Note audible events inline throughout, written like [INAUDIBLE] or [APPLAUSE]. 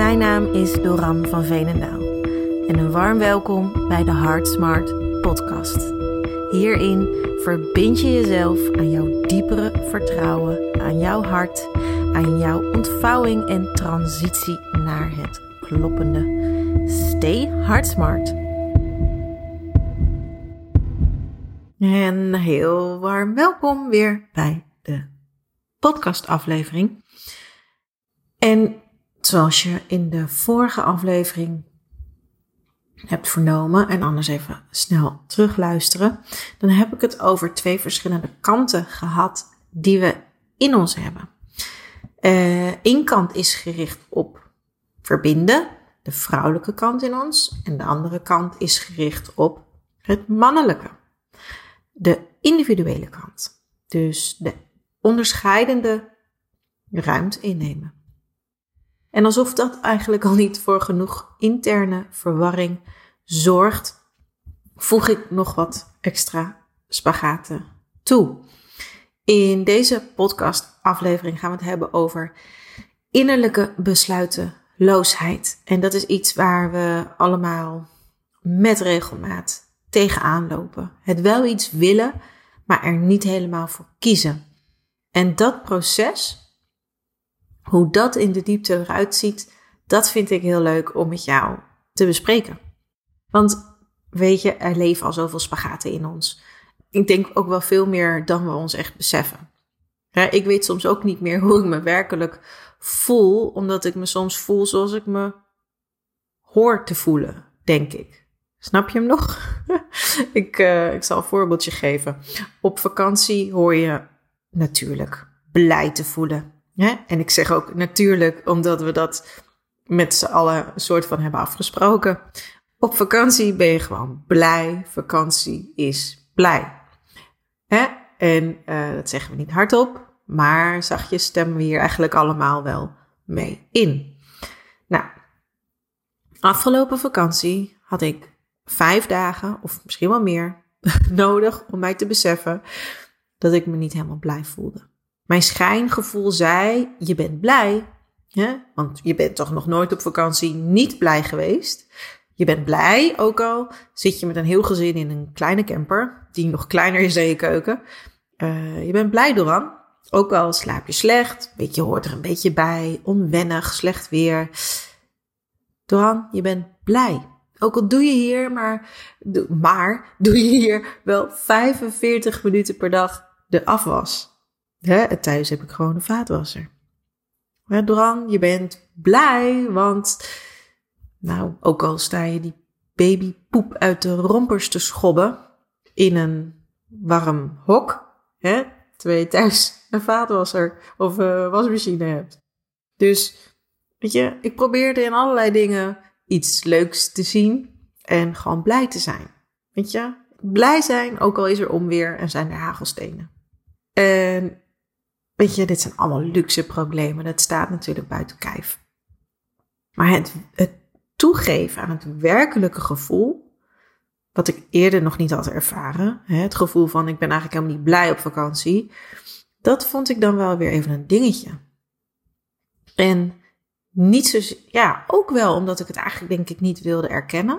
Mijn naam is Doran van Veenendaal en een warm welkom bij de Heart Smart podcast. Hierin verbind je jezelf aan jouw diepere vertrouwen, aan jouw hart, aan jouw ontvouwing en transitie naar het kloppende. Stay Heart Smart. En heel warm welkom weer bij de podcastaflevering. En zoals je in de vorige aflevering hebt vernomen, en anders even snel terugluisteren, dan heb ik het over twee verschillende kanten gehad die we in ons hebben. Eén uh, kant is gericht op verbinden, de vrouwelijke kant in ons, en de andere kant is gericht op het mannelijke, de individuele kant. Dus de onderscheidende ruimte innemen. En alsof dat eigenlijk al niet voor genoeg interne verwarring zorgt, voeg ik nog wat extra spagaten toe. In deze podcast-aflevering gaan we het hebben over innerlijke besluitenloosheid. En dat is iets waar we allemaal met regelmaat tegenaan lopen. Het wel iets willen, maar er niet helemaal voor kiezen. En dat proces, hoe dat in de diepte eruit ziet, dat vind ik heel leuk om met jou te bespreken. Want weet je, er leven al zoveel spagaten in ons. Ik denk ook wel veel meer dan we ons echt beseffen. ik weet soms ook niet meer [LAUGHS] hoe ik me werkelijk voel, omdat ik me soms voel zoals ik me hoor te voelen, denk ik. Snap je hem nog? [LAUGHS] ik, uh, ik zal een voorbeeldje geven. Op vakantie hoor je natuurlijk blij te voelen. En ik zeg ook natuurlijk omdat we dat met z'n allen een soort van hebben afgesproken. Op vakantie ben je gewoon blij. Vakantie is blij. Hè? En uh, dat zeggen we niet hardop, maar zachtjes stemmen we hier eigenlijk allemaal wel mee in. Nou, afgelopen vakantie had ik vijf dagen, of misschien wel meer, [LAUGHS] nodig om mij te beseffen dat ik me niet helemaal blij voelde. Mijn schijngevoel zei: Je bent blij, hè? want je bent toch nog nooit op vakantie niet blij geweest. Je bent blij, ook al zit je met een heel gezin in een kleine camper, die nog kleiner is dan je keuken. Uh, je bent blij, Doran. Ook al slaap je slecht, beetje hoort er een beetje bij, onwennig, slecht weer. Doran, je bent blij. Ook al doe je hier maar, maar doe je hier wel 45 minuten per dag de afwas. Hè, thuis heb ik gewoon een vaatwasser. Maar Doran, je bent blij, want nou, ook al sta je die babypoep uit de rompers te schobben in een warm hok, hè, terwijl je thuis een vaatwasser of een wasmachine hebt. Dus, weet je, ik probeerde in allerlei dingen iets leuks te zien en gewoon blij te zijn. Weet je, blij zijn, ook al is er onweer en zijn er hagelstenen. En weet je, dit zijn allemaal luxe problemen. Dat staat natuurlijk buiten kijf. Maar het, het toegeven aan het werkelijke gevoel, wat ik eerder nog niet had ervaren, het gevoel van ik ben eigenlijk helemaal niet blij op vakantie, dat vond ik dan wel weer even een dingetje. En niet zo, ja, ook wel omdat ik het eigenlijk denk ik niet wilde erkennen.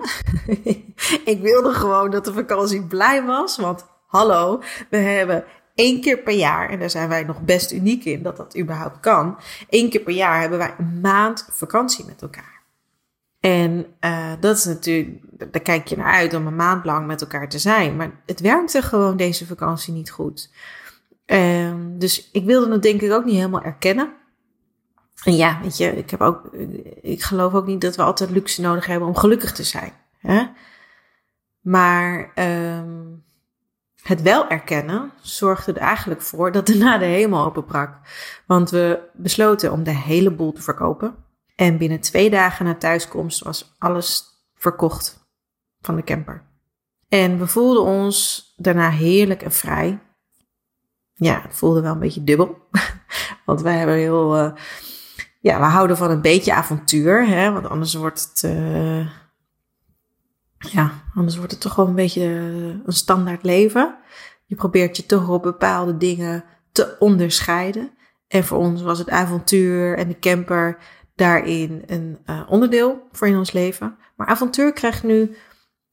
[LAUGHS] ik wilde gewoon dat de vakantie blij was, want hallo, we hebben één keer per jaar, en daar zijn wij nog best uniek in dat dat überhaupt kan. Één keer per jaar hebben wij een maand vakantie met elkaar. En uh, dat is natuurlijk, daar kijk je naar uit om een maand lang met elkaar te zijn. Maar het werkte gewoon deze vakantie niet goed. Um, dus ik wilde het denk ik ook niet helemaal erkennen. En ja, weet je, ik, heb ook, ik geloof ook niet dat we altijd luxe nodig hebben om gelukkig te zijn. Hè? Maar um, het wel erkennen zorgde er eigenlijk voor dat daarna de hemel openbrak. Want we besloten om de hele boel te verkopen. En binnen twee dagen na thuiskomst was alles verkocht van de camper. En we voelden ons daarna heerlijk en vrij. Ja, het voelde wel een beetje dubbel. [LAUGHS] Want wij hebben heel. Uh, ja, we houden van een beetje avontuur. Hè? Want anders wordt het. Uh, ja, anders wordt het toch wel een beetje een standaard leven. Je probeert je toch op bepaalde dingen te onderscheiden. En voor ons was het avontuur en de camper daarin een uh, onderdeel voor in ons leven. Maar avontuur krijgt nu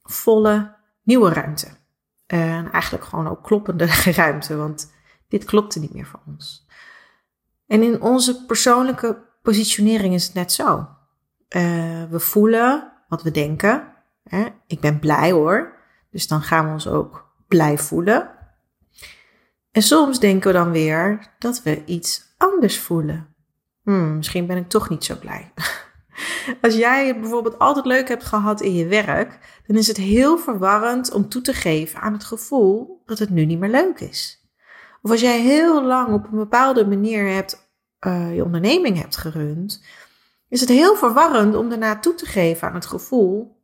volle nieuwe ruimte. En eigenlijk gewoon ook kloppende [LAUGHS] ruimte, want dit klopte niet meer voor ons. En in onze persoonlijke positionering is het net zo. Uh, we voelen wat we denken. Hè? Ik ben blij hoor. Dus dan gaan we ons ook blij voelen. En soms denken we dan weer dat we iets anders voelen. Hmm, misschien ben ik toch niet zo blij. [LAUGHS] Als jij bijvoorbeeld altijd leuk hebt gehad in je werk, dan is het heel verwarrend om toe te geven aan het gevoel dat het nu niet meer leuk is. Of als jij heel lang op een bepaalde manier hebt, uh, je onderneming hebt gerund, is het heel verwarrend om daarna toe te geven aan het gevoel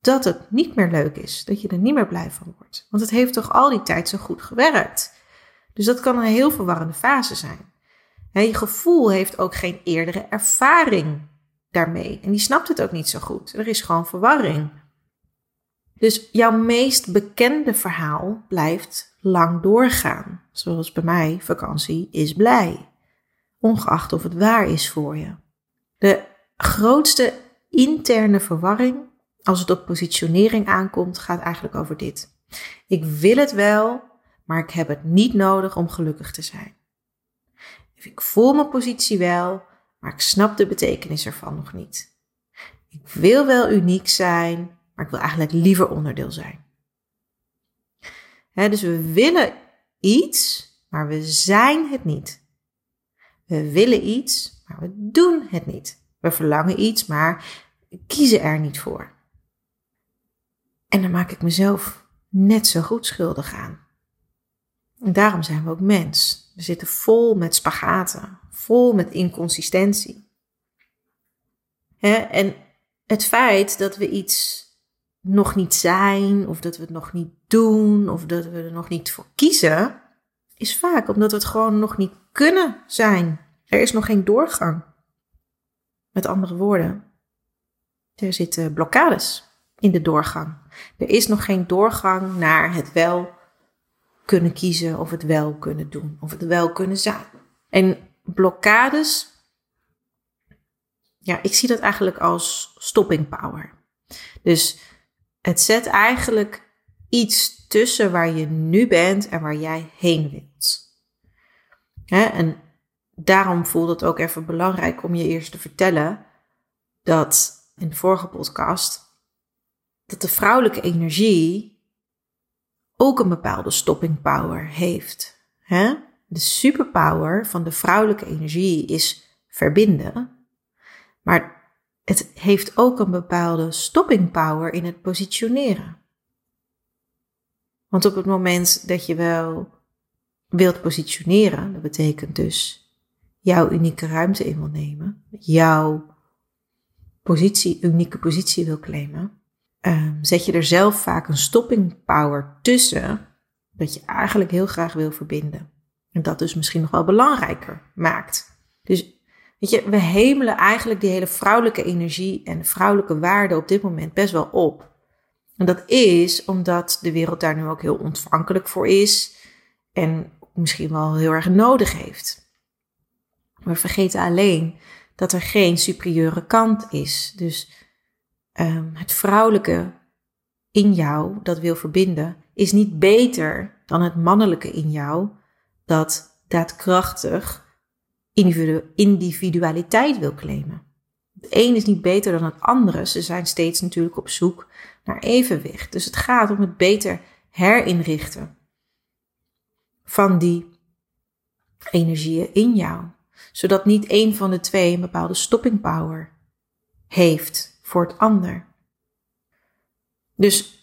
dat het niet meer leuk is, dat je er niet meer blij van wordt. Want het heeft toch al die tijd zo goed gewerkt. Dus dat kan een heel verwarrende fase zijn. je gevoel heeft ook geen eerdere ervaring daarmee. En die snapt het ook niet zo goed. Er is gewoon verwarring. Dus jouw meest bekende verhaal blijft lang doorgaan. Zoals bij mij, vakantie is blij. Ongeacht of het waar is voor je. De grootste interne verwarring, als het op positionering aankomt, gaat eigenlijk over dit. Ik wil het wel, maar ik heb het niet nodig om gelukkig te zijn. Ik voel mijn positie wel, maar ik snap de betekenis ervan nog niet. Ik wil wel uniek zijn, maar ik wil eigenlijk liever onderdeel zijn. dus we willen iets, maar we zijn het niet. We willen iets, maar we doen het niet. We verlangen iets, maar kiezen er niet voor. En dan maak ik mezelf net zo goed schuldig aan. En daarom zijn we ook mens. We zitten vol met spagaten, vol met inconsistentie. en het feit dat we iets nog niet zijn, of dat we het nog niet doen, of dat we er nog niet voor kiezen, is vaak omdat we het gewoon nog niet kunnen zijn. Er is nog geen doorgang. Met andere woorden, er zitten blokkades in de doorgang. Er is nog geen doorgang naar het wel kunnen kiezen of het wel kunnen doen of het wel kunnen zijn. En blokkades, ja, ik zie dat eigenlijk als stopping power. Dus het zet eigenlijk iets tussen waar je nu bent en waar jij heen wilt. en daarom voelde het ook even belangrijk om je eerst te vertellen dat in de vorige podcast dat de vrouwelijke energie ook een bepaalde stopping power heeft. Hè? De superpower van de vrouwelijke energie is verbinden, maar het heeft ook een bepaalde stopping power in het positioneren. Want op het moment dat je wel wilt positioneren, dat betekent dus jouw unieke ruimte in wil nemen, jouw positie, unieke positie wil claimen, Ehm, zet je er zelf vaak een stopping power tussen, dat je eigenlijk heel graag wil verbinden. En dat dus misschien nog wel belangrijker maakt. Dus weet je, we hemelen eigenlijk die hele vrouwelijke energie en vrouwelijke waarde op dit moment best wel op. En dat is omdat de wereld daar nu ook heel ontvankelijk voor is en misschien wel heel erg nodig heeft. We vergeten alleen dat er geen superieure kant is. Dus um, het vrouwelijke in jou dat wil verbinden, is niet beter dan het mannelijke in jou dat daadkrachtig individualiteit wil claimen. Het een is niet beter dan het andere. Ze zijn steeds natuurlijk op zoek naar evenwicht. Dus het gaat om het beter herinrichten van die energieën in jou. Zodat niet een van de twee een bepaalde stopping power heeft voor het ander. Dus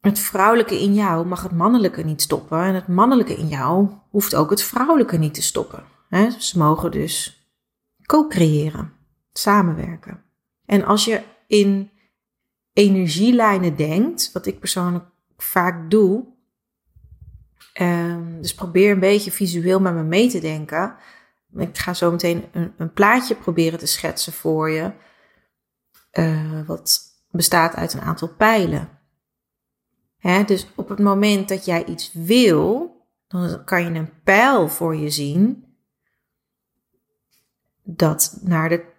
het vrouwelijke in jou mag het mannelijke niet stoppen en het mannelijke in jou hoeft ook het vrouwelijke niet te stoppen. Ze mogen dus co-creëren, samenwerken. En als je in energielijnen denkt, wat ik persoonlijk vaak doe, ehm, dus probeer een beetje visueel met me mee te denken. Ik ga zo meteen een, een plaatje proberen te schetsen voor je uh, wat bestaat uit een aantal pijlen. Hè, dus op het moment dat jij iets wil, dan kan je een pijl voor je zien dat naar de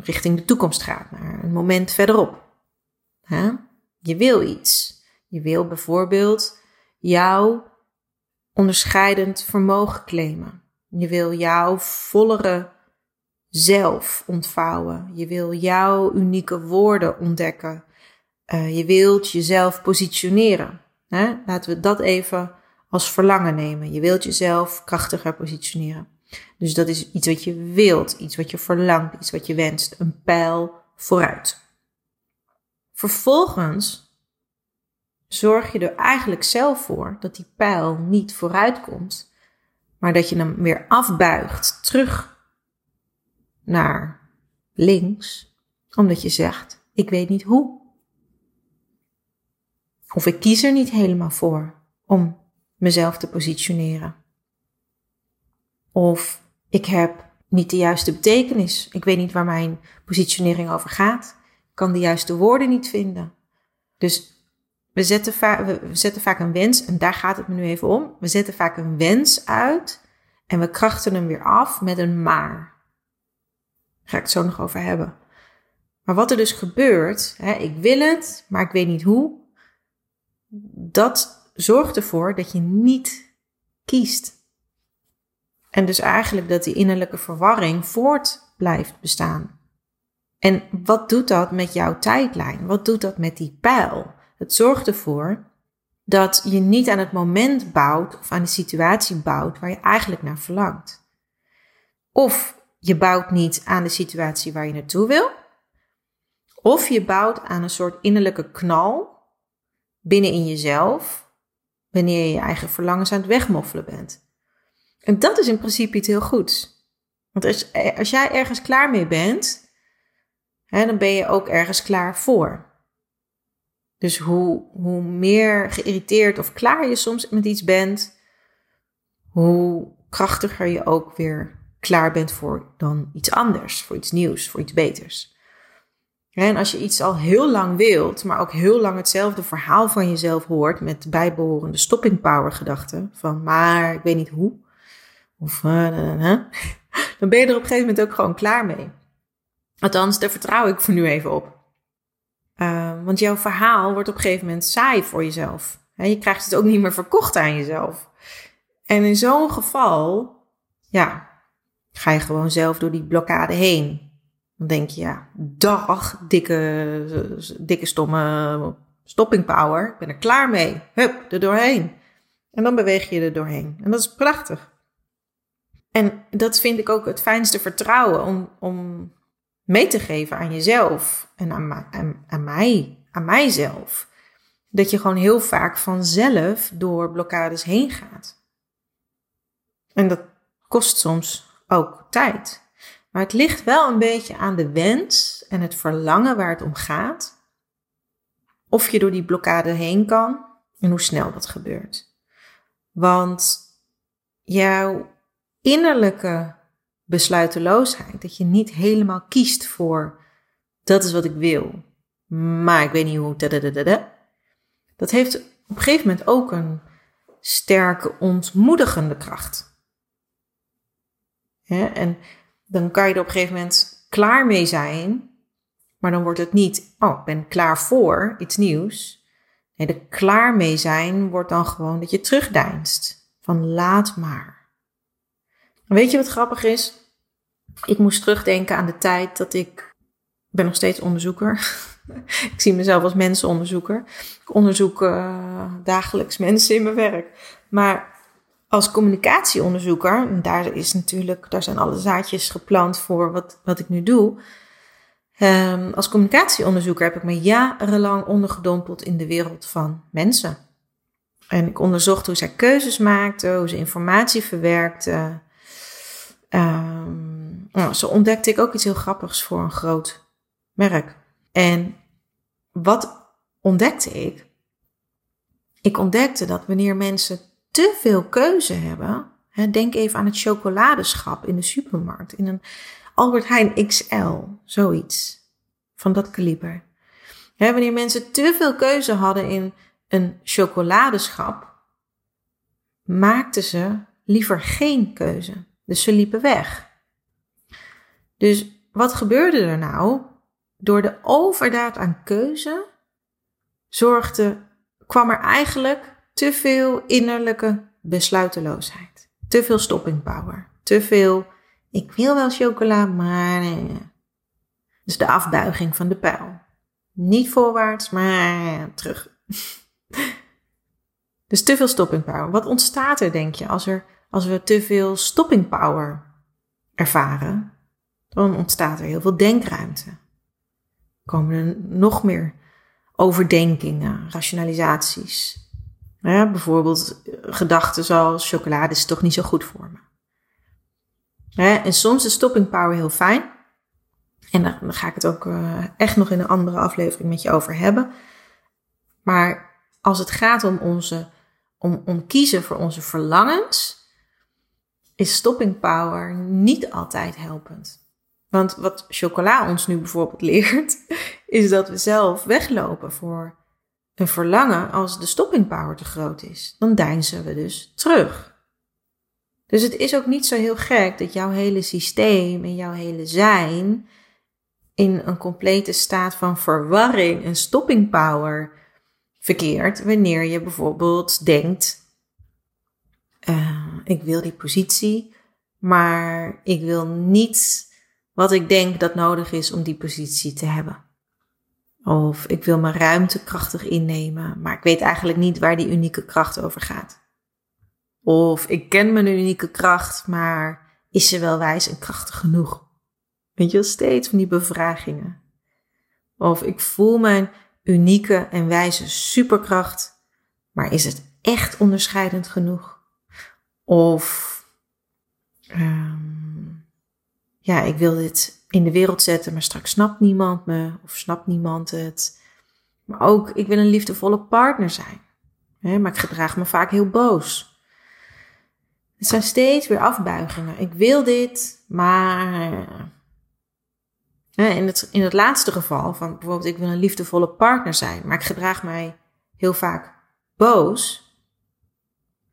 richting de toekomst gaat, naar een moment verderop. Je wil iets. Je wil bijvoorbeeld jouw onderscheidend vermogen claimen. Je wil jouw vollere zelf ontvouwen. Je wil jouw unieke woorden ontdekken. Uh, je wilt jezelf positioneren. Hè? Laten we dat even als verlangen nemen. Je wilt jezelf krachtiger positioneren. Dus dat is iets wat je wilt, iets wat je verlangt, iets wat je wenst. Een pijl vooruit. Vervolgens zorg je er eigenlijk zelf voor dat die pijl niet vooruit komt, maar dat je hem weer afbuigt terug naar links, omdat je zegt: Ik weet niet hoe. Of ik kies er niet helemaal voor om mezelf te positioneren. Of ik heb niet de juiste betekenis. Ik weet niet waar mijn positionering over gaat. Ik kan de juiste woorden niet vinden. Dus we zetten, we zetten vaak een wens, en daar gaat het me nu even om. We zetten vaak een wens uit en we krachten hem weer af met een maar. Ga ik het zo nog over hebben. Maar wat er dus gebeurt, hè, ik wil het, maar ik weet niet hoe, dat zorgt ervoor dat je niet kiest. En dus eigenlijk dat die innerlijke verwarring voort blijft bestaan. En wat doet dat met jouw tijdlijn? Wat doet dat met die pijl? Het zorgt ervoor dat je niet aan het moment bouwt of aan de situatie bouwt waar je eigenlijk naar verlangt. Of je bouwt niet aan de situatie waar je naartoe wil. Of je bouwt aan een soort innerlijke knal binnen in jezelf, wanneer je je eigen verlangens aan het wegmoffelen bent. En dat is in principe iets heel goeds. Want als, als jij ergens klaar mee bent, hè, dan ben je ook ergens klaar voor. Dus hoe, hoe meer geïrriteerd of klaar je soms met iets bent, hoe krachtiger je ook weer klaar bent voor dan iets anders, voor iets nieuws, voor iets beters. En als je iets al heel lang wilt, maar ook heel lang hetzelfde verhaal van jezelf hoort met bijbehorende stopping power gedachten, van maar ik weet niet hoe, of uh, [LAUGHS] dan ben je er op een gegeven moment ook gewoon klaar mee. Althans, daar vertrouw ik voor nu even op. Uh, want jouw verhaal wordt op een gegeven moment saai voor jezelf. je krijgt het ook niet meer verkocht aan jezelf. En in zo'n geval, ja, ga je gewoon zelf door die blokkade heen. Dan denk je, ja, dag, dikke, dikke stomme stopping power. Ik ben er klaar mee. Hup, er doorheen. En dan beweeg je er doorheen. En dat is prachtig. En dat vind ik ook het fijnste vertrouwen om, om mee te geven aan jezelf en aan, aan, aan mij, aan mijzelf. Dat je gewoon heel vaak vanzelf door blokkades heen gaat. En dat kost soms ook tijd. Maar het ligt wel een beetje aan de wens en het verlangen waar het om gaat. Of je door die blokkade heen kan en hoe snel dat gebeurt. Want jouw innerlijke besluiteloosheid. Dat je niet helemaal kiest voor dat is wat ik wil, maar ik weet niet hoe. Dat heeft op een gegeven moment ook een sterke ontmoedigende kracht. En dan kan je er op een gegeven moment klaar mee zijn, maar dan wordt het niet, oh, ik ben klaar voor iets nieuws. Nee, de klaar mee zijn wordt dan gewoon dat je terugdeinst. Van laat maar. Weet je wat grappig is? Ik moest terugdenken aan de tijd dat ik. Ik ben nog steeds onderzoeker. [LAUGHS] ik zie mezelf als mensenonderzoeker. Ik onderzoek uh, dagelijks mensen in mijn werk. Maar als communicatieonderzoeker, daar is natuurlijk, daar zijn alle zaadjes geplant voor wat, wat ik nu doe. Um, als communicatieonderzoeker heb ik me jarenlang ondergedompeld in de wereld van mensen. En ik onderzocht hoe zij keuzes maakten, hoe ze informatie verwerkten, Um, nou, zo ontdekte ik ook iets heel grappigs voor een groot merk. En wat ontdekte ik? Ik ontdekte dat wanneer mensen te veel keuze hebben, hè, denk even aan het chocoladeschap in de supermarkt, in een Albert Heijn XL, zoiets van dat kaliber. Hè, wanneer mensen te veel keuze hadden in een chocoladeschap, maakten ze liever geen keuze. Dus ze liepen weg. Dus wat gebeurde er nou? Door de overdaad aan keuze zorgde, kwam er eigenlijk te veel innerlijke besluiteloosheid. Te veel stopping power. Te veel, ik wil wel chocola, maar. Dus de afbuiging van de pijl. Niet voorwaarts, maar terug. [LAUGHS] dus te veel stopping power. Wat ontstaat er, denk je, als, er, als we te veel stopping power ervaren? Dan ontstaat er heel veel denkruimte. Komen er nog meer overdenkingen, rationalisaties. Ja, bijvoorbeeld eh, gedachten zoals chocolade is toch niet zo goed voor me. En soms is stopping power heel fijn. En daar, ga ik het ook uh, echt nog in een andere aflevering met je over hebben. Maar als het gaat om, onze, om, om kiezen voor onze verlangens, is stopping power niet altijd helpend. Want wat chocola ons nu bijvoorbeeld [LAUGHS] leert, is dat we zelf weglopen voor een verlangen als de stopping power te groot is. Dan deinzen we dus terug. Dus het is ook niet zo heel gek dat jouw hele systeem en jouw hele zijn in een complete staat van verwarring en stopping power verkeert wanneer je bijvoorbeeld denkt: uh, ik wil die positie, maar ik wil niet wat ik denk dat nodig is om die positie te hebben. Of ik wil mijn ruimte krachtig innemen, maar ik weet eigenlijk niet waar die unieke kracht over gaat. Of ik ken mijn unieke kracht, maar is ze wel wijs en krachtig genoeg? Weet je wel, steeds van die bevragingen. Of ik voel mijn unieke en wijze superkracht, maar is het echt onderscheidend genoeg? Of um, ja, ik wil dit in de wereld zetten, maar straks snapt niemand me of snapt niemand het. Maar ook, ik wil een liefdevolle partner zijn. Hè, maar ik gedraag me vaak heel boos. Het zijn steeds weer afbuigingen. Ik wil dit, maar. In het, in het laatste geval, van bijvoorbeeld, ik wil een liefdevolle partner zijn, maar ik gedraag mij heel vaak boos.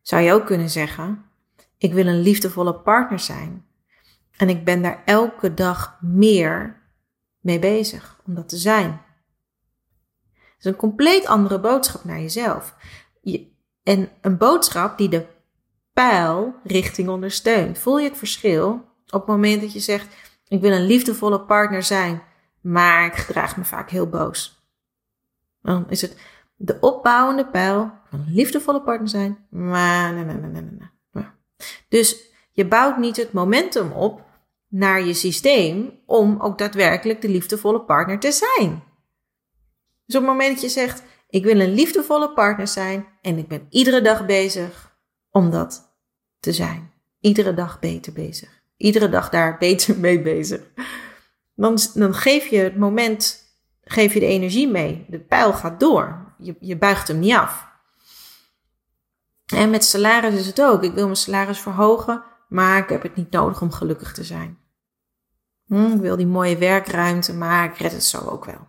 Zou je ook kunnen zeggen: Ik wil een liefdevolle partner zijn, en ik ben daar elke dag meer mee bezig om dat te zijn. Het is een compleet andere boodschap naar jezelf. Je, en een boodschap die de pijlrichting ondersteunt. Voel je het verschil op het moment dat je zegt: Ik wil een liefdevolle partner zijn, maar ik gedraag me vaak heel boos. Dan is het de opbouwende pijl van een liefdevolle partner zijn, maar nee, nee, nee, nee, nee. Dus je bouwt niet het momentum op naar je systeem om ook daadwerkelijk de liefdevolle partner te zijn. Dus op het moment dat je zegt: Ik wil een liefdevolle partner zijn en ik ben iedere dag bezig om dat te zijn. Iedere dag beter bezig. Iedere dag daar [LAUGHS] beter mee bezig. Dan, dan geef je het moment, geef je de energie mee. De pijl gaat door. Je, je buigt hem niet af. En met salaris is het ook. Ik wil mijn salaris verhogen, maar ik heb het niet nodig om gelukkig te zijn. Hm, ik wil die mooie werkruimte, maar ik red het zo ook wel.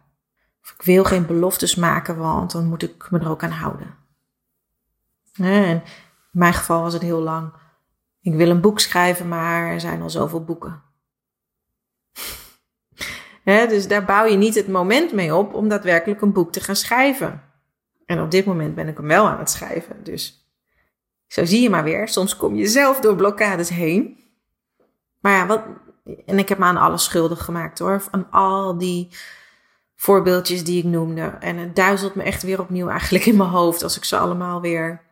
Of ik wil geen beloftes maken, want dan moet ik me er ook aan houden. En in mijn geval was het heel lang. Ik wil een boek schrijven, maar er zijn al zoveel boeken. [LAUGHS] dus daar bouw je niet het moment mee op om daadwerkelijk een boek te gaan schrijven. En op dit moment ben ik hem wel aan het schrijven. Dus zo zie je maar weer. Soms kom je zelf door blokkades heen. Maar ja, wat, en ik heb me aan alles schuldig gemaakt hoor. Aan al die voorbeeldjes die ik noemde. En het duizelt me echt weer opnieuw eigenlijk in mijn hoofd als ik ze allemaal weer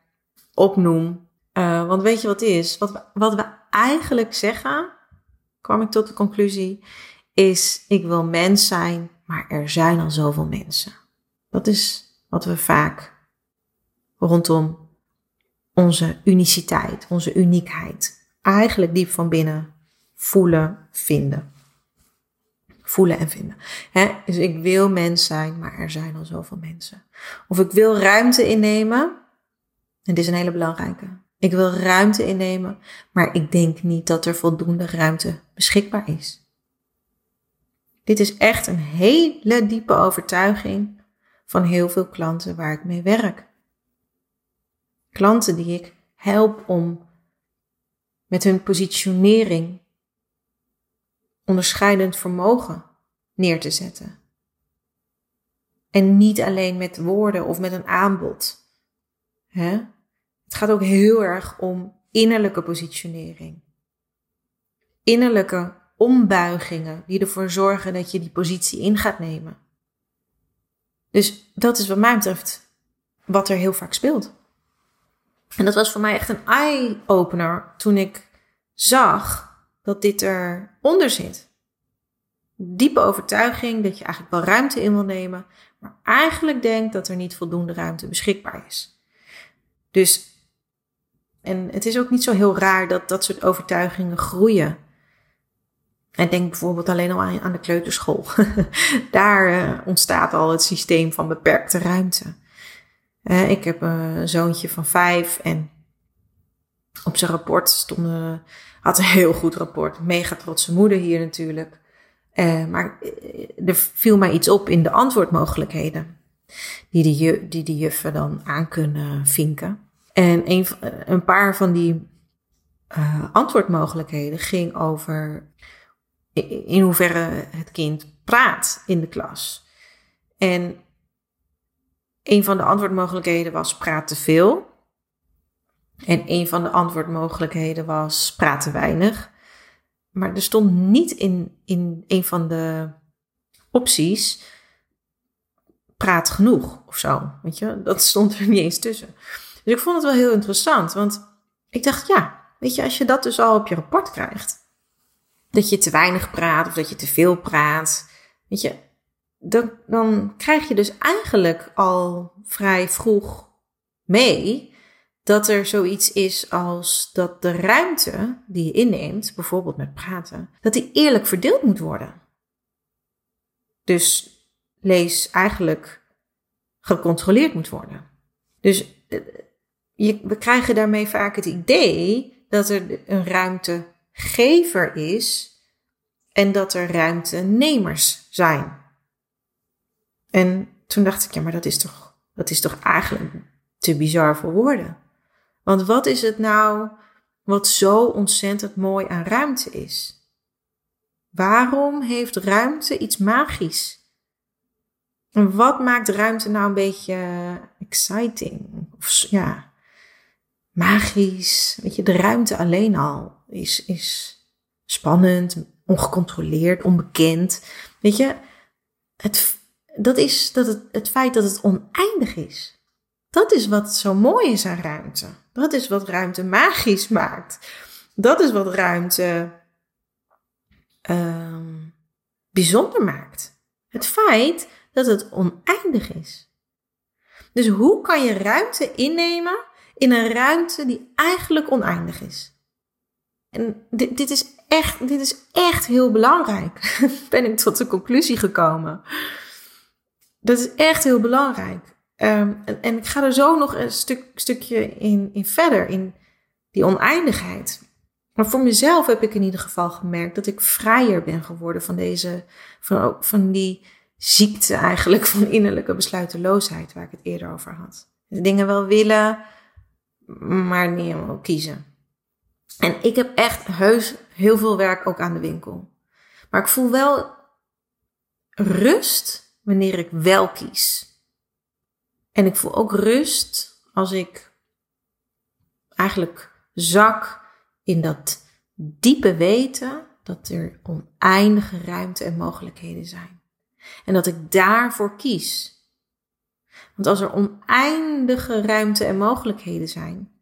opnoem. Uh, want weet je wat is? Wat we, wat we eigenlijk zeggen, kwam ik tot de conclusie, is ik wil mens zijn, maar er zijn al zoveel mensen. Dat is wat we vaak rondom onze uniciteit, onze uniekheid, eigenlijk diep van binnen voelen, vinden. Voelen en vinden. Dus ik wil mens zijn, maar er zijn al zoveel mensen. Of ik wil ruimte innemen. En dit is een hele belangrijke. Ik wil ruimte innemen, maar ik denk niet dat er voldoende ruimte beschikbaar is. Dit is echt een hele diepe overtuiging van heel veel klanten waar ik mee werk. Klanten die ik help om met hun positionering onderscheidend vermogen neer te zetten. En niet alleen met woorden of met een aanbod. Hè? Het gaat ook heel erg om innerlijke positionering. Innerlijke ombuigingen die ervoor zorgen dat je die positie in gaat nemen. Dus dat is wat mij betreft wat er heel vaak speelt. En dat was voor mij echt een eye-opener toen ik zag dat dit eronder zit. Diepe overtuiging dat je eigenlijk wel ruimte in wil nemen, maar eigenlijk denkt dat er niet voldoende ruimte beschikbaar is. Dus, en het is ook niet zo heel raar dat dat soort overtuigingen groeien. En denk bijvoorbeeld alleen al aan, de kleuterschool. [LAUGHS] Daar uh, ontstaat al het systeem van beperkte ruimte. Uh, ik heb een zoontje van vijf en op zijn rapport stond, uh, had een heel goed rapport. Mega trotse moeder hier natuurlijk. Uh, maar er viel mij iets op in de antwoordmogelijkheden die de, die juffen dan aan kunnen vinken. En een, een paar van die antwoordmogelijkheden ging over in hoeverre het kind praat in de klas. En een van de antwoordmogelijkheden was praat te veel. En een van de antwoordmogelijkheden was praat te weinig. Maar er stond niet in, in een van de opties praat genoeg of zo. Weet je, dat stond er niet eens tussen. Dus ik vond het wel heel interessant, want ik dacht, ja, weet je, als je dat dus al op je rapport krijgt, dat je te weinig praat of dat je te veel praat. Weet je, dan, dan krijg je dus eigenlijk al vrij vroeg mee dat er zoiets is als dat de ruimte die je inneemt, bijvoorbeeld met praten, dat die eerlijk verdeeld moet worden. Dus lees eigenlijk gecontroleerd moet worden. Dus eh, je, we krijgen daarmee vaak het idee dat er een ruimte gever is en dat er ruimtenemers zijn. En toen dacht ik, ja, maar dat is toch, dat is toch eigenlijk te bizar voor woorden. Want wat is het nou wat zo ontzettend mooi aan ruimte is? Waarom heeft ruimte iets magisch? En wat maakt ruimte nou een beetje exciting? Of ja, magisch. Weet je, de ruimte alleen al is, is spannend, ongecontroleerd, onbekend. Weet je, het, dat is dat het, het feit dat het oneindig is. Dat is wat zo mooi is aan ruimte. Dat is wat ruimte magisch maakt. Dat is wat ruimte uh, bijzonder maakt. Het feit dat het oneindig is. Dus hoe kan je ruimte innemen in een ruimte die eigenlijk oneindig is? En dit, dit, is echt, dit is echt heel belangrijk. [LAUGHS] ben ik tot de conclusie gekomen. Dat is echt heel belangrijk. Ehm, en, ik ga er zo nog een stuk, stukje in, in verder, in die oneindigheid. Maar voor mezelf heb ik in ieder geval gemerkt dat ik vrijer ben geworden van deze, van, van die ziekte eigenlijk, [LAUGHS] van innerlijke besluiteloosheid, waar ik het eerder over had. Dingen wel willen, maar niet helemaal kiezen. En ik heb echt heus heel veel werk ook aan de winkel. Maar ik voel wel rust wanneer ik wel kies. En ik voel ook rust als ik eigenlijk zak in dat diepe weten dat er oneindige ruimte en mogelijkheden zijn. En dat ik daarvoor kies. Want als er oneindige ruimte en mogelijkheden zijn,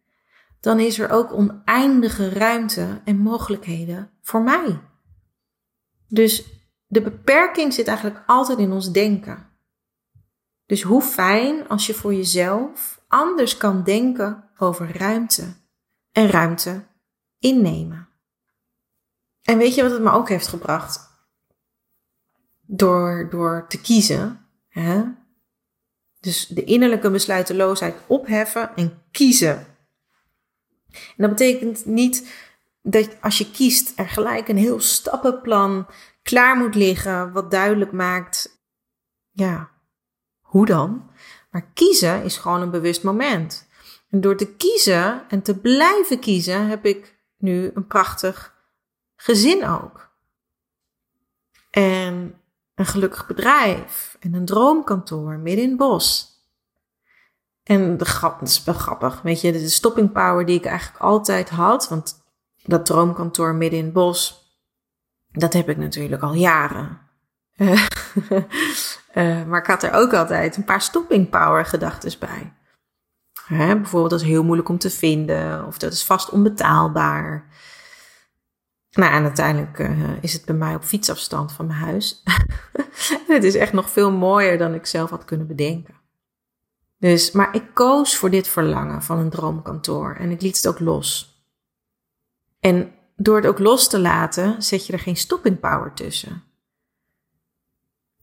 dan is er ook oneindige ruimte en mogelijkheden voor mij. Dus de beperking zit eigenlijk altijd in ons denken. Dus hoe fijn als je voor jezelf anders kan denken over ruimte en ruimte innemen. En weet je wat het me ook heeft gebracht? Door, door te kiezen. Hè? Dus de innerlijke besluiteloosheid opheffen en kiezen en dat betekent niet dat als je kiest er gelijk een heel stappenplan klaar moet liggen, wat duidelijk maakt, ja, hoe dan? Maar kiezen is gewoon een bewust moment. En door te kiezen en te blijven kiezen, heb ik nu een prachtig gezin ook. En een gelukkig bedrijf. En een droomkantoor midden in het bos. En de grap, dat is wel grappig. Weet je, de stopping power die ik eigenlijk altijd had. Want dat droomkantoor midden in het bos. Dat heb ik natuurlijk al jaren. [LAUGHS] Uh, maar ik had er ook altijd een paar stopping power gedachten bij. Hè, bijvoorbeeld dat is heel moeilijk om te vinden. Of dat is vast onbetaalbaar. Nou, en uiteindelijk uh, is het bij mij op fietsafstand van mijn huis. [LAUGHS] het is echt nog veel mooier dan ik zelf had kunnen bedenken. Dus, maar ik koos voor dit verlangen van een droomkantoor en ik liet het ook los. En door het ook los te laten, zet je er geen stopping power tussen.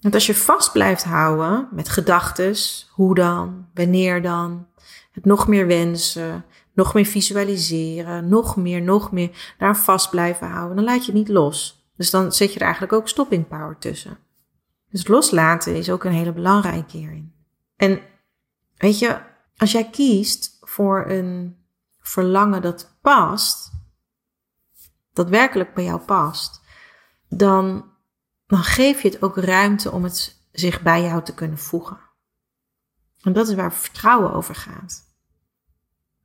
Want als je vast blijft houden met gedachtes, hoe dan, wanneer dan, het nog meer wensen, nog meer visualiseren, nog meer, nog meer, daar vast blijven houden, dan laat je het niet los. Dus dan zet je er eigenlijk ook stopping power tussen. Dus loslaten is ook een hele belangrijke hierin. En weet je, als jij kiest voor een verlangen dat past, dat werkelijk bij jou past, dan, dan geef je het ook ruimte om het zich bij jou te kunnen voegen. En dat is waar vertrouwen over gaat.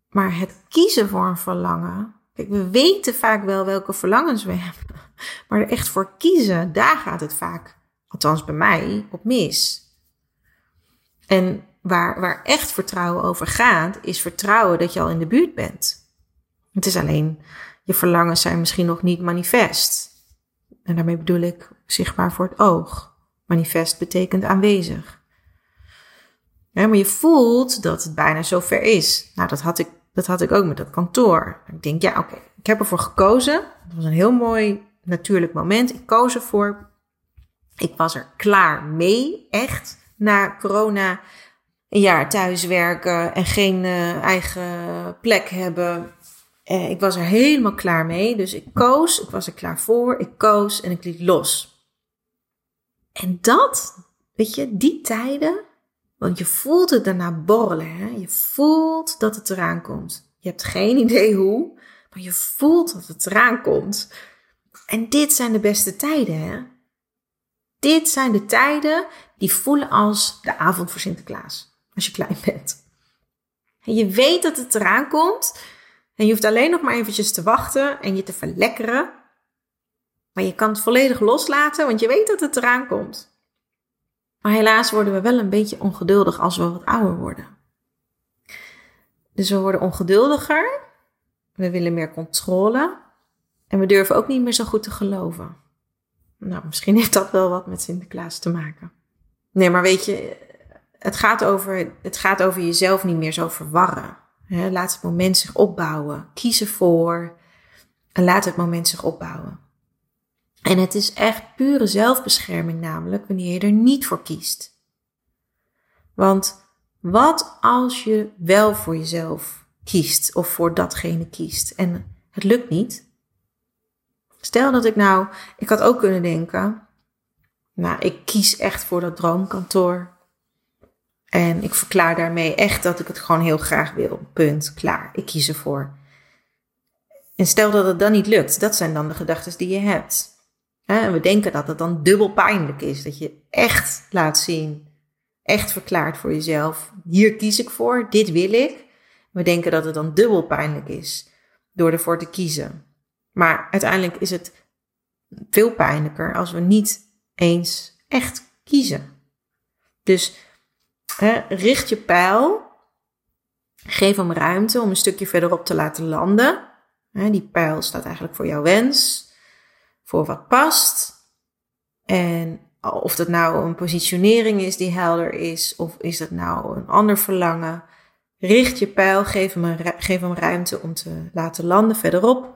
Maar het kiezen voor een verlangen. Kijk, we weten vaak wel welke verlangens we hebben. [LAUGHS] Maar er echt voor kiezen, daar gaat het vaak, althans bij mij, op mis. En waar, waar echt vertrouwen over gaat, is vertrouwen dat je al in de buurt bent. Het is alleen, je verlangens zijn misschien nog niet manifest. En daarmee bedoel ik zichtbaar voor het oog. Manifest betekent aanwezig. Maar je voelt dat het bijna zover is. Nou, dat had ik dat had ik ook met dat kantoor. Ik denk, ja, oké, ik heb ervoor gekozen. Het was een heel mooi natuurlijk moment. Ik koos ervoor. Ik was er klaar mee, echt. Na corona een jaar thuiswerken en geen uh, eigen plek hebben. Eh, ik was er helemaal klaar mee. Dus ik koos, ik was er klaar voor, ik koos en ik liet los. En dat, weet je, die tijden, want je voelt het daarna borrelen. Hè? Je voelt dat het eraan komt. Je hebt geen idee hoe, maar je voelt dat het eraan komt. En dit zijn de beste tijden. Hè? Dit zijn de tijden die voelen als de avond voor Sinterklaas. Als je klein bent. En je weet dat het eraan komt. En je hoeft alleen nog maar eventjes te wachten en je te verlekkeren. Maar je kan het volledig loslaten, want je weet dat het eraan komt. Maar helaas worden we wel een beetje ongeduldig als we wat ouder worden. Dus we worden ongeduldiger, we willen meer controle en we durven ook niet meer zo goed te geloven. Nou, misschien heeft dat wel wat met Sinterklaas te maken. Nee, maar weet je, het gaat over, het gaat over jezelf niet meer zo verwarren. laat het moment zich opbouwen. Kies ervoor en laat het moment zich opbouwen. En het is echt pure zelfbescherming namelijk wanneer je er niet voor kiest. Want wat als je wel voor jezelf kiest of voor datgene kiest en het lukt niet? Stel dat ik nou, ik had ook kunnen denken, nou ik kies echt voor dat droomkantoor. En ik verklaar daarmee echt dat ik het gewoon heel graag wil. Punt, klaar, ik kies ervoor. En stel dat het dan niet lukt, dat zijn dan de gedachten die je hebt. En we denken dat het dan dubbel pijnlijk is. Dat je echt laat zien, echt verklaart voor jezelf. Hier kies ik voor, dit wil ik. We denken dat het dan dubbel pijnlijk is door ervoor te kiezen. Maar uiteindelijk is het veel pijnlijker als we niet eens echt kiezen. Dus hè, richt je pijl, geef hem ruimte om een stukje verderop te laten landen. Die pijl staat eigenlijk voor jouw wens voor wat past. En of dat nou een positionering is die helder is, of is dat nou een ander verlangen. Richt je pijl, geef hem, een, geef hem ruimte om te laten landen verderop.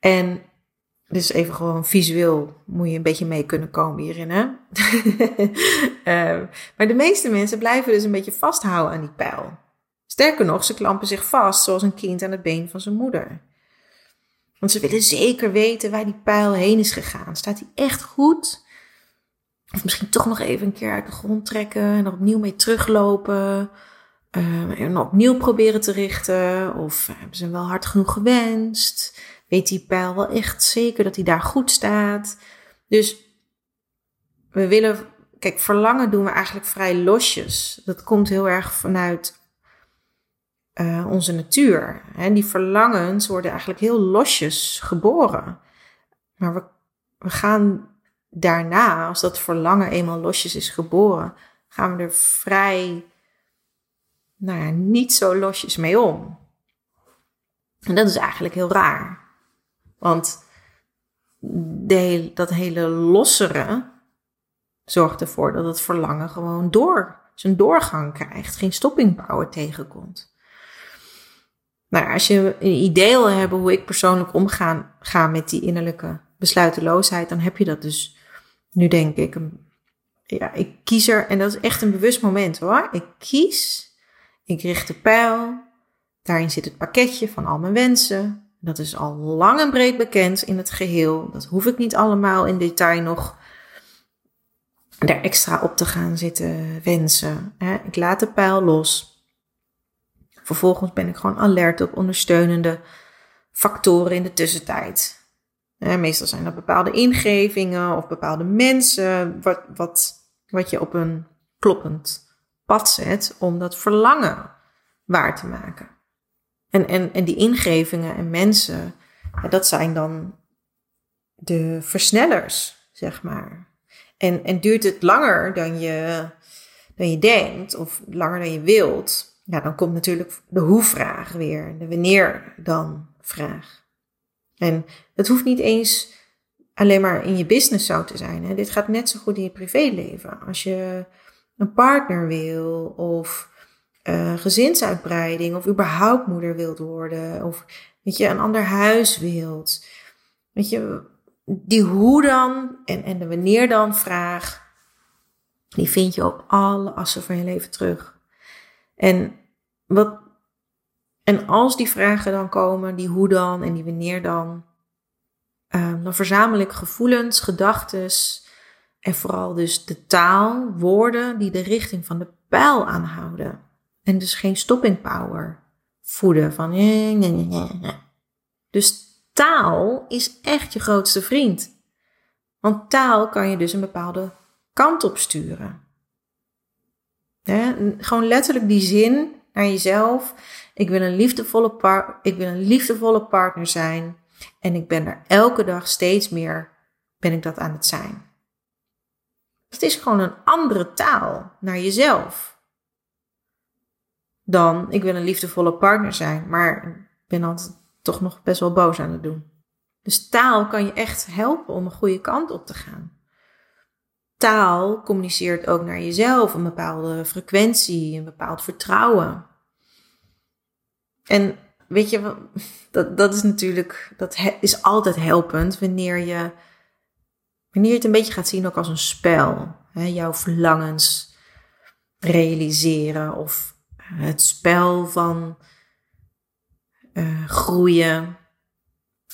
En dus even gewoon visueel moet je een beetje mee kunnen komen hierin. Hè? uh, [LAUGHS] maar de meeste mensen blijven dus een beetje vasthouden aan die pijl. Sterker nog, ze klampen zich vast zoals een kind aan het been van zijn moeder. Want ze willen zeker weten waar die pijl heen is gegaan. Staat die echt goed? Of misschien toch nog even een keer uit de grond trekken en er opnieuw mee teruglopen. Uh, en opnieuw proberen te richten. Of hebben ze hem wel hard genoeg gewenst? Weet die pijl wel echt zeker dat hij daar goed staat? Dus we willen, kijk, verlangen doen we eigenlijk vrij losjes. Dat komt heel erg vanuit uh, onze natuur. Hè? Die verlangens worden eigenlijk heel losjes geboren. Maar we, we gaan daarna, als dat verlangen eenmaal losjes is geboren, gaan we er vrij, nou ja, niet zo losjes mee om. En dat is eigenlijk heel raar. Want dat hele lossere zorgt ervoor dat het verlangen gewoon door zijn doorgang krijgt, geen stopping power tegenkomt. Nou, als je een idee wil hebben hoe ik persoonlijk omga ga met die innerlijke besluiteloosheid, dan heb je dat dus nu denk ik. Ja, ik kies er, en dat is echt een bewust moment hoor. Ik kies, ik richt de pijl, daarin zit het pakketje van al mijn wensen. Dat is al lang en breed bekend in het geheel. Dat hoef ik niet allemaal in detail nog daar extra op te gaan zitten wensen. Ik laat de pijl los. Vervolgens ben ik gewoon alert op ondersteunende factoren in de tussentijd. meestal zijn dat bepaalde ingevingen of bepaalde mensen, wat, wat, wat je op een kloppend pad zet om dat verlangen waar te maken. En, en, en die ingevingen en mensen, dat zijn dan de versnellers, zeg maar. En, en duurt het langer dan je, dan je denkt, of langer dan je wilt, ja, dan komt natuurlijk de hoe-vraag weer, de wanneer dan vraag. En het hoeft niet eens alleen maar in je business zo te zijn. Hè. Dit gaat net zo goed in je privéleven. Als je een partner wil of uh, gezinsuitbreiding of überhaupt moeder wilt worden of weet je, een ander huis wilt. Weet je, die hoe dan en, en de wanneer dan vraag, die vind je op alle assen van je leven terug. En, wat, en als die vragen dan komen, die hoe dan en die wanneer dan, um, dan verzamel ik gevoelens, gedachten en vooral dus de taal, woorden die de richting van de pijl aanhouden. En dus geen stopping power voeden van. Dus taal is echt je grootste vriend. Want taal kan je dus een bepaalde kant op sturen. Gewoon letterlijk die zin naar jezelf. Ik wil, een liefdevolle par ik wil een liefdevolle partner zijn. En ik ben er elke dag steeds meer, ben ik dat aan het zijn. Het is gewoon een andere taal naar jezelf. Dan, ik wil een liefdevolle partner zijn, maar ik ben altijd toch nog best wel boos aan het doen. Dus taal kan je echt helpen om een goede kant op te gaan taal communiceert ook naar jezelf een bepaalde frequentie, een bepaald vertrouwen. En weet je, dat, dat is natuurlijk, dat is altijd helpend wanneer je, wanneer je het een beetje gaat zien ook als een spel. Hè, jouw verlangens realiseren of het spel van uh, groeien.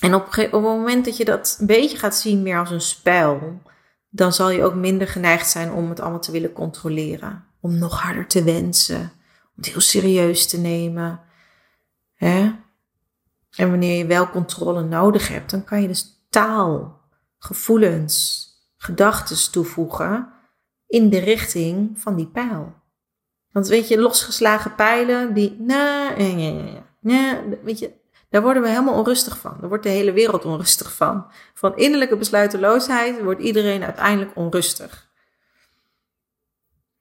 En op, op het moment dat je dat een beetje gaat zien meer als een spel, dan zal je ook minder geneigd zijn om het allemaal te willen controleren. Om nog harder te wensen, om het heel serieus te nemen. Hè? En wanneer je wel controle nodig hebt, dan kan je dus taal, gevoelens, gedachten toevoegen in de richting van die pijl. Want weet je, losgeslagen pijlen, die, nee, nee, nee, weet je, daar worden we helemaal onrustig van. Daar wordt de hele wereld onrustig van. Van innerlijke besluiteloosheid wordt iedereen uiteindelijk onrustig.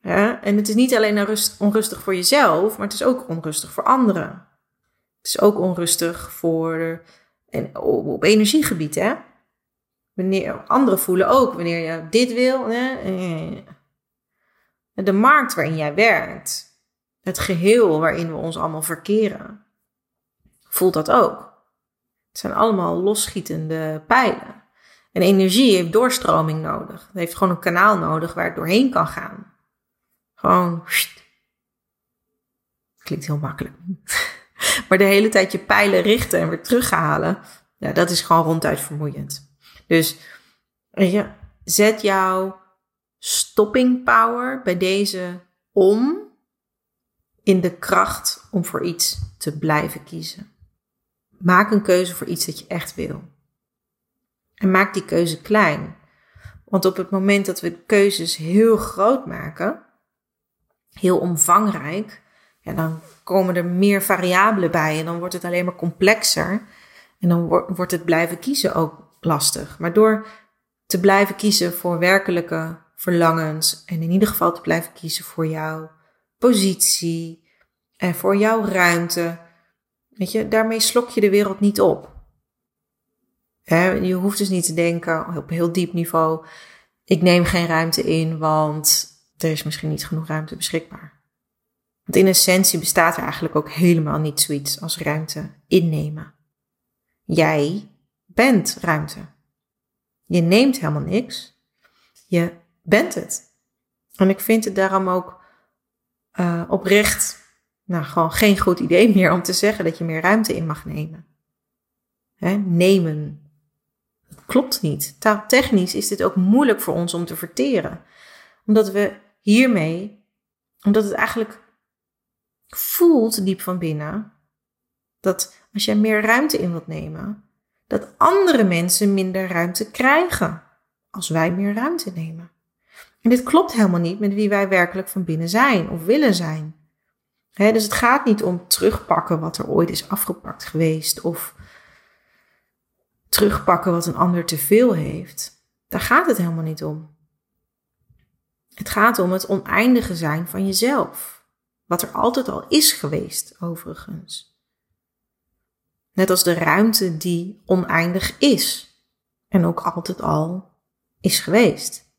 Ja, en het is niet alleen onrustig voor jezelf, maar het is ook onrustig voor anderen. Het is ook onrustig voor en op energiegebied, hè? Wanneer anderen voelen ook wanneer je dit wil. Hè? De markt waarin jij werkt, het geheel waarin we ons allemaal verkeren, voelt dat ook. Het zijn allemaal losschietende pijlen. En energie heeft doorstroming nodig. Het heeft gewoon een kanaal nodig waar het doorheen kan gaan. Gewoon. Klinkt heel makkelijk. [LAUGHS] maar de hele tijd je pijlen richten en weer terughalen. Ja, dat is gewoon ronduit vermoeiend. Dus je, zet jouw stopping power bij deze om in de kracht om voor iets te blijven kiezen. Maak een keuze voor iets dat je echt wil. En maak die keuze klein. Want op het moment dat we keuzes heel groot maken, heel omvangrijk, ja, dan komen er meer variabelen bij en dan wordt het alleen maar complexer. En dan wordt het blijven kiezen ook lastig. Maar door te blijven kiezen voor werkelijke verlangens en in ieder geval te blijven kiezen voor jouw positie en voor jouw ruimte, weet je, daarmee slok je de wereld niet op. je hoeft dus niet te denken op heel diep niveau, ik neem geen ruimte in, want er is misschien niet genoeg ruimte beschikbaar. Want in essentie bestaat er eigenlijk ook helemaal niet zoiets als ruimte innemen. Jij bent ruimte. Je neemt helemaal niks. Je bent het. En ik vind het daarom ook uh, oprecht, nou gewoon geen goed idee meer om te zeggen dat je meer ruimte in mag nemen. Nemen. Dat klopt niet. Taaltechnisch is dit ook moeilijk voor ons om te verteren. Omdat we hiermee, omdat het eigenlijk voelt diep van binnen, dat als jij meer ruimte in wilt nemen, dat andere mensen minder ruimte krijgen als wij meer ruimte nemen. En dit klopt helemaal niet met wie wij werkelijk van binnen zijn of willen zijn. Dus het gaat niet om terugpakken wat er ooit is afgepakt geweest of terugpakken wat een ander te veel heeft. Daar gaat het helemaal niet om. Het gaat om het oneindige zijn van jezelf. Wat er altijd al is geweest, overigens. Net als de ruimte die oneindig is en ook altijd al is geweest.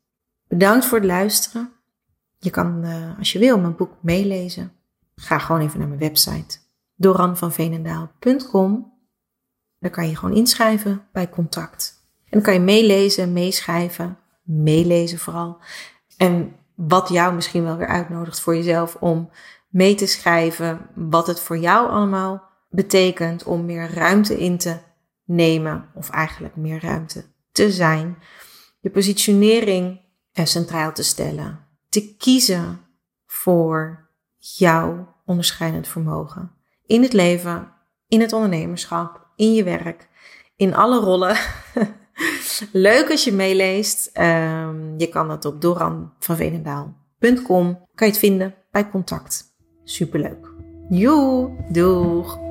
Bedankt voor het luisteren. Je kan, uh, als je wil, mijn boek meelezen. Ga gewoon even naar mijn website doranvanveenendaal.com. Daar kan je gewoon inschrijven bij contact. En dan kan je meelezen, meeschrijven, meelezen vooral. En wat jou misschien wel weer uitnodigt voor jezelf om mee te schrijven wat het voor jou allemaal betekent om meer ruimte in te nemen, of eigenlijk meer ruimte te zijn. Je positionering er centraal te stellen. Te kiezen voor jouw onderscheidend vermogen. In het leven, in het ondernemerschap, in je werk, in alle rollen. [LAUGHS] Leuk als je meeleest. Um, je kan dat op doranvanvenendaal.com. Kan je het vinden bij contact. Superleuk. Joe, doeg!